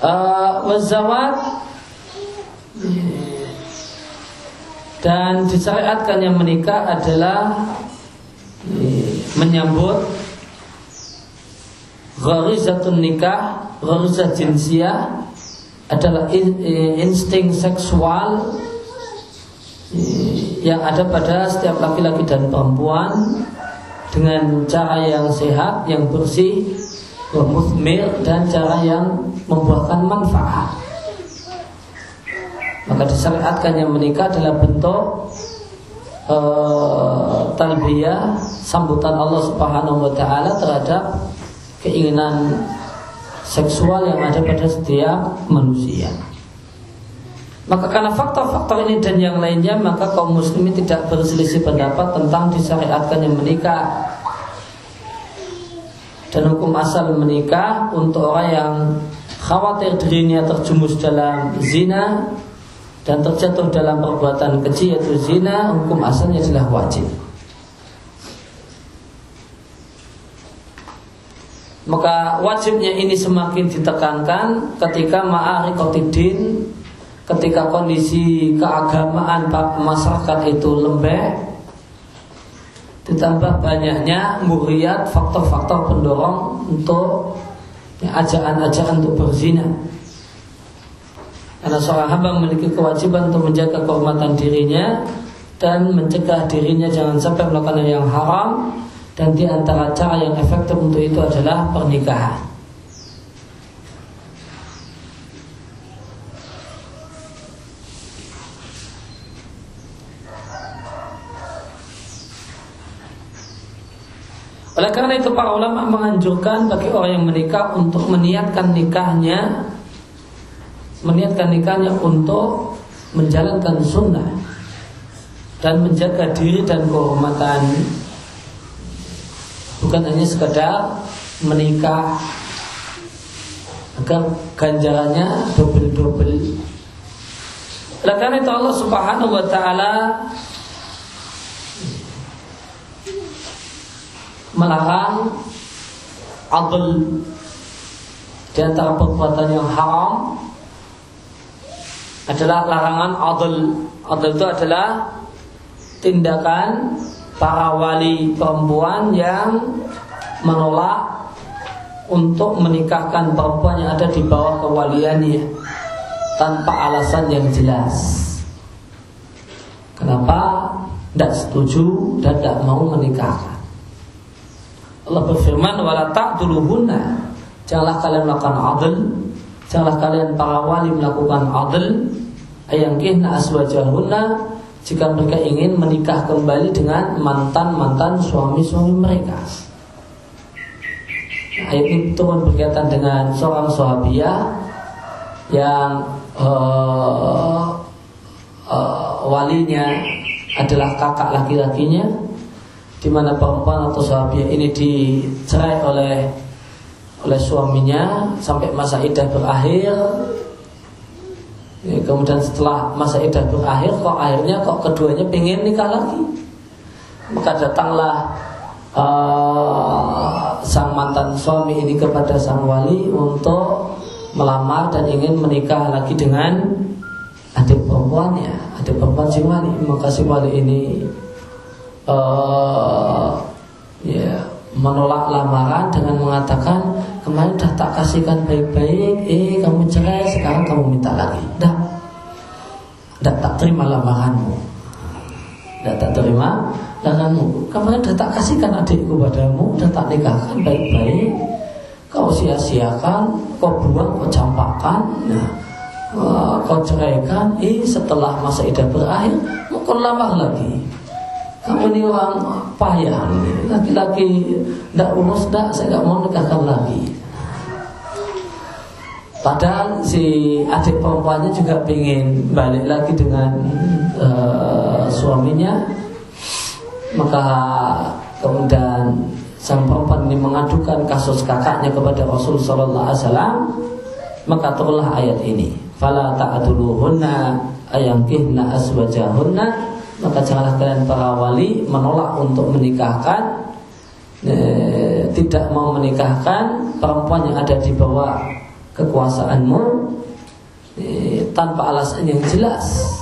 Uh, wazawat dan disyariatkan yang menikah adalah menyambut Gharizatun nikah Gharizat jinsiah Adalah insting seksual Yang ada pada setiap laki-laki dan perempuan Dengan cara yang sehat Yang bersih Musmir dan cara yang Membuahkan manfaat Maka disyariatkan yang menikah adalah bentuk uh, talbiyah sambutan Allah Subhanahu wa taala terhadap keinginan seksual yang ada pada setiap manusia. Maka karena faktor-faktor ini dan yang lainnya maka kaum muslimin tidak berselisih pendapat tentang disyariatkan yang menikah dan hukum asal menikah untuk orang yang khawatir dirinya terjumus dalam zina dan terjatuh dalam perbuatan kecil yaitu zina hukum asalnya adalah wajib. Maka wajibnya ini semakin ditekankan ketika ma'arikotidin Ketika kondisi keagamaan masyarakat itu lembek Ditambah banyaknya muriat faktor-faktor pendorong untuk ajaan-ajaan untuk berzina Karena seorang hamba memiliki kewajiban untuk menjaga kehormatan dirinya Dan mencegah dirinya jangan sampai melakukan yang haram dan di antara cara yang efektif untuk itu adalah pernikahan. Oleh karena itu para ulama menganjurkan bagi orang yang menikah untuk meniatkan nikahnya meniatkan nikahnya untuk menjalankan sunnah dan menjaga diri dan kehormatan bukan hanya sekedar menikah agar ganjarannya double-double. Oleh karena itu Allah Subhanahu wa taala melarang adl di antara perbuatan yang haram adalah larangan adl. Adl itu adalah tindakan para wali perempuan yang menolak untuk menikahkan perempuan yang ada di bawah kewaliannya tanpa alasan yang jelas. Kenapa tidak setuju dan tidak mau menikahkan? Allah berfirman, "Wala ta'duluhunna." Janganlah kalian melakukan adl, janganlah kalian para wali melakukan adl, ayangkihna aswajahunna jika mereka ingin menikah kembali dengan mantan-mantan suami-suami mereka. Nah, ayat ini turun berkaitan dengan seorang sahabiah yang uh, uh, walinya adalah kakak laki-lakinya di mana perempuan atau sahabiah ini dicerai oleh oleh suaminya sampai masa idah berakhir Ya, kemudian setelah masa idah berakhir kok akhirnya kok keduanya pengen nikah lagi maka datanglah uh, sang mantan suami ini kepada sang wali untuk melamar dan ingin menikah lagi dengan adik perempuannya, adik perempuan si wali. Maka si wali ini uh, ya menolak lamaran dengan mengatakan kemarin dah tak kasihkan baik-baik, eh kamu cerai sekarang kamu minta lagi, dah, dah tak terima lamaranmu, dah tak terima lamaranmu. Kemarin dah tak kasihkan adikku padamu, dah tak nikahkan baik-baik, kau sia-siakan, kau buang, kau campakkan, nah, kau ceraikan, eh setelah masa idah berakhir, mau kau lamar lagi. Kamu ini orang payah Laki-laki Tidak urus dah Saya tidak mau nikahkan lagi. Padahal si adik perempuannya juga ingin balik lagi dengan uh, suaminya. Maka kemudian sang perempuan ini mengadukan kasus kakaknya kepada Rasul Sallallahu Alaihi Wasallam. Maka turunlah ayat ini. Fala ta'duluhunna ayankihna aswajahunna maka janganlah kalian para wali menolak untuk menikahkan e, tidak mau menikahkan perempuan yang ada di bawah kekuasaanmu e, tanpa alasan yang jelas.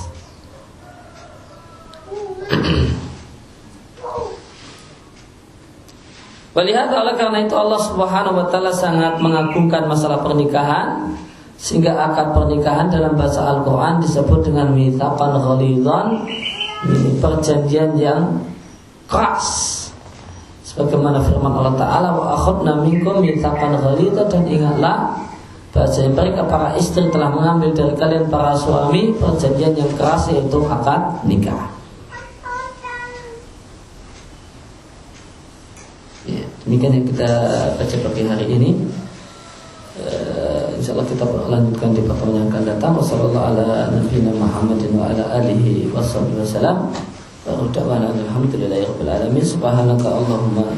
Melihat oleh karena itu Allah Subhanahu wa taala sangat mengagungkan masalah pernikahan sehingga akad pernikahan dalam bahasa Al-Qur'an disebut dengan mitsaqan ghalidhan ini perjanjian yang keras sebagaimana firman Allah Taala wa akhadna minkum mitsaqan ghalidha dan ingatlah bahasa mereka para istri telah mengambil dari kalian para suami perjanjian yang keras yaitu akad nikah. Ya, demikian yang kita baca pagi hari ini. Uh, Insya Allah kita lanjutkan di pertemuan yang akan datang. Wassalamualaikum warahmatullahi wabarakatuh. Wassalamualaikum warahmatullahi wabarakatuh. Alhamdulillahirobbilalamin. Subhanaka Allahumma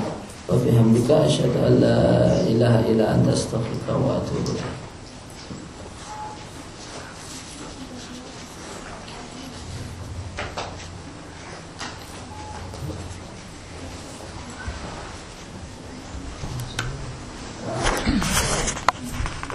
la ilaha illa anta astaghfiruka wa atubu ilaik.